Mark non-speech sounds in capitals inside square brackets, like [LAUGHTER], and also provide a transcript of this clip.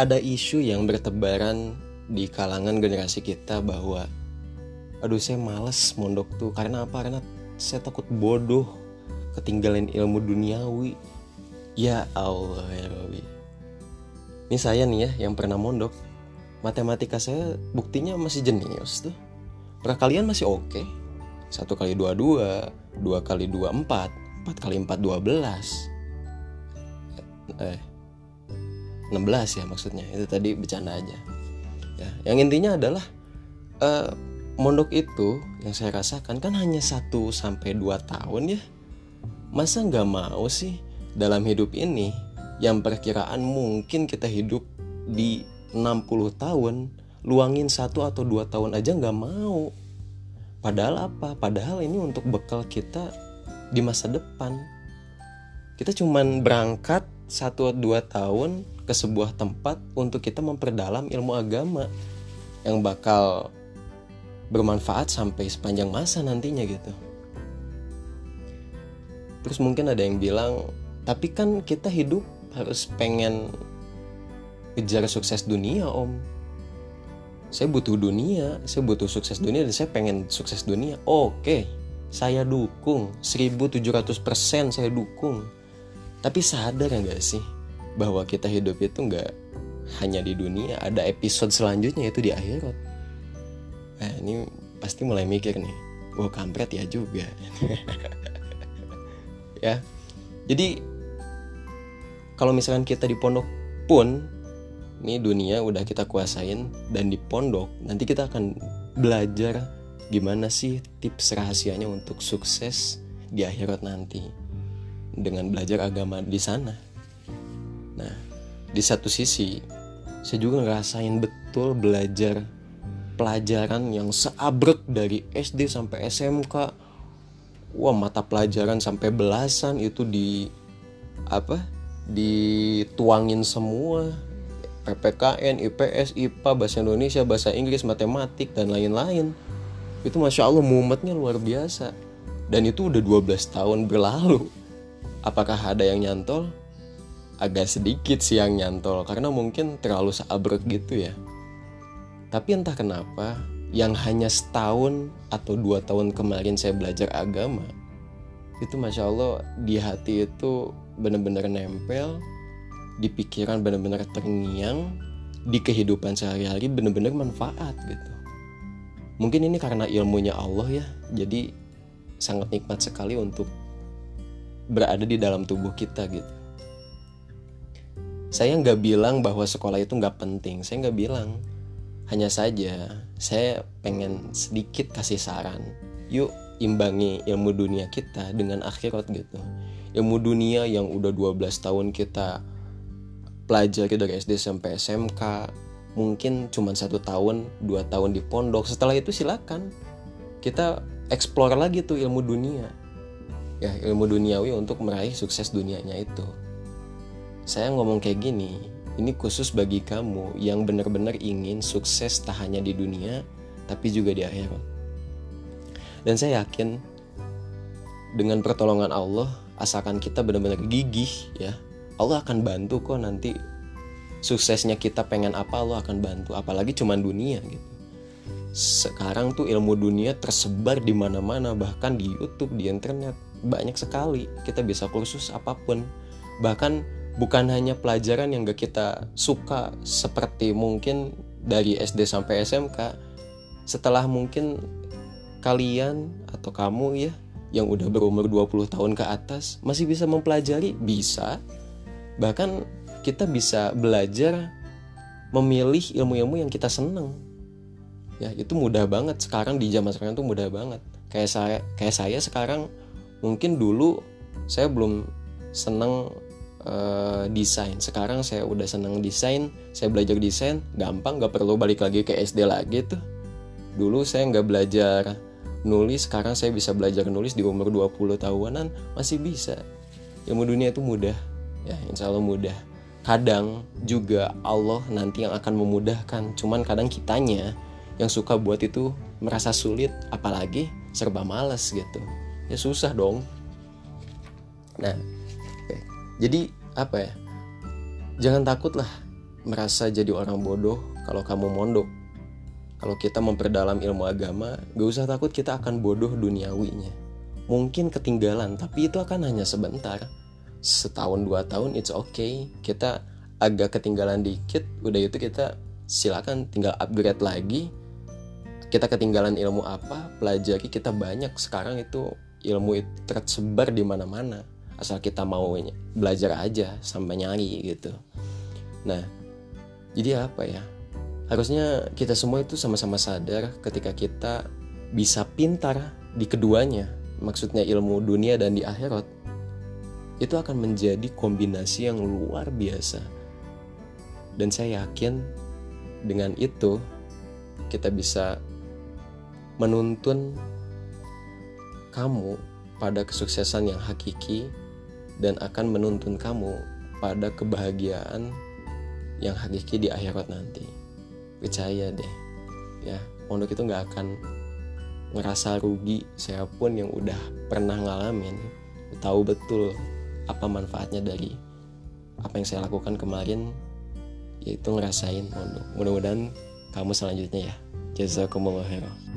ada isu yang bertebaran di kalangan generasi kita bahwa aduh saya males mondok tuh. Karena apa? Karena saya takut bodoh ketinggalan ilmu duniawi. Ya Allah ya Rabbi. Ini saya nih ya yang pernah mondok. Matematika saya buktinya masih jenius tuh. Pra kalian masih oke. Satu kali dua dua dua kali dua empat empat kali empat dua belas. Eh 16 ya maksudnya. Itu tadi bercanda aja. Ya yang intinya adalah uh, mondok itu yang saya rasakan kan hanya 1 sampai 2 tahun ya. Masa nggak mau sih dalam hidup ini yang perkiraan mungkin kita hidup di 60 tahun luangin satu atau dua tahun aja nggak mau. Padahal apa? Padahal ini untuk bekal kita di masa depan. Kita cuman berangkat satu dua tahun ke sebuah tempat untuk kita memperdalam ilmu agama yang bakal bermanfaat sampai sepanjang masa nantinya gitu. Terus mungkin ada yang bilang, tapi kan kita hidup harus pengen kejar sukses dunia om. Saya butuh dunia, saya butuh sukses dunia dan saya pengen sukses dunia. Oke, saya dukung 1700% saya dukung tapi sadar nggak sih bahwa kita hidup itu nggak hanya di dunia, ada episode selanjutnya itu di akhirat. Nah ini pasti mulai mikir nih, wah kampret ya juga. [LAUGHS] ya, jadi kalau misalkan kita di pondok pun, ini dunia udah kita kuasain dan di pondok nanti kita akan belajar gimana sih tips rahasianya untuk sukses di akhirat nanti dengan belajar agama di sana. Nah, di satu sisi saya juga ngerasain betul belajar pelajaran yang seabrek dari SD sampai SMK. Wah, mata pelajaran sampai belasan itu di apa? dituangin semua. PPKN, IPS, IPA, bahasa Indonesia, bahasa Inggris, matematik dan lain-lain. Itu masya Allah mumetnya luar biasa. Dan itu udah 12 tahun berlalu apakah ada yang nyantol? Agak sedikit sih yang nyantol karena mungkin terlalu seabrek gitu ya. Tapi entah kenapa yang hanya setahun atau dua tahun kemarin saya belajar agama itu masya Allah di hati itu benar-benar nempel di pikiran benar-benar terngiang di kehidupan sehari-hari benar-benar manfaat gitu. Mungkin ini karena ilmunya Allah ya jadi sangat nikmat sekali untuk berada di dalam tubuh kita gitu. Saya nggak bilang bahwa sekolah itu nggak penting. Saya nggak bilang. Hanya saja saya pengen sedikit kasih saran. Yuk imbangi ilmu dunia kita dengan akhirat gitu. Ilmu dunia yang udah 12 tahun kita pelajari dari SD sampai SMK mungkin cuma satu tahun dua tahun di pondok. Setelah itu silakan. Kita explore lagi tuh ilmu dunia ya ilmu duniawi untuk meraih sukses dunianya itu. Saya ngomong kayak gini ini khusus bagi kamu yang benar-benar ingin sukses tak hanya di dunia tapi juga di akhirat. Dan saya yakin dengan pertolongan Allah asalkan kita benar-benar gigih ya Allah akan bantu kok nanti suksesnya kita pengen apa Allah akan bantu. Apalagi cuman dunia gitu. Sekarang tuh ilmu dunia tersebar di mana-mana bahkan di YouTube di internet banyak sekali. Kita bisa kursus apa pun. Bahkan bukan hanya pelajaran yang gak kita suka seperti mungkin dari SD sampai SMK setelah mungkin kalian atau kamu ya yang udah berumur 20 tahun ke atas masih bisa mempelajari? Bisa. Bahkan kita bisa belajar memilih ilmu-ilmu yang kita seneng ya itu mudah banget. Sekarang di zaman sekarang tuh mudah banget. Kayak saya kayak saya sekarang mungkin dulu saya belum seneng uh, desain. Sekarang saya udah seneng desain saya belajar desain gampang nggak perlu balik lagi ke SD lagi tuh. Dulu saya nggak belajar nulis sekarang saya bisa belajar nulis di umur 20 tahunan masih bisa. Ilmu dunia itu mudah ya insya Allah mudah. Kadang juga Allah nanti yang akan memudahkan cuman kadang kitanya yang suka buat itu merasa sulit apalagi serba malas gitu ya susah dong. Nah oke. jadi apa ya? Jangan takut lah merasa jadi orang bodoh kalau kamu mondok. Kalau kita memperdalam ilmu agama gak usah takut kita akan bodoh duniawinya. Mungkin ketinggalan tapi itu akan hanya sebentar. Setahun dua tahun it's okay. Kita agak ketinggalan dikit udah itu kita silakan tinggal upgrade lagi. Kita ketinggalan ilmu apa pelajari kita banyak. Sekarang itu ilmu itu tersebar di mana-mana asal kita mau belajar aja sampai nyari gitu. Nah jadi apa ya? Harusnya kita semua itu sama-sama sadar ketika kita bisa pintar di keduanya maksudnya ilmu dunia dan di akhirat itu akan menjadi kombinasi yang luar biasa. Dan saya yakin dengan itu kita bisa menuntun kamu pada kesuksesan yang hakiki dan akan menuntun kamu pada kebahagiaan yang hakiki di akhirat nanti. Percaya deh ya. Pondok itu nggak akan ngerasa rugi saya pun yang udah pernah ngalamin. Tahu betul apa manfaatnya dari apa yang saya lakukan kemarin yaitu ngerasain pondok. Mudah-mudahan kamu selanjutnya ya. Jazakumullah khairan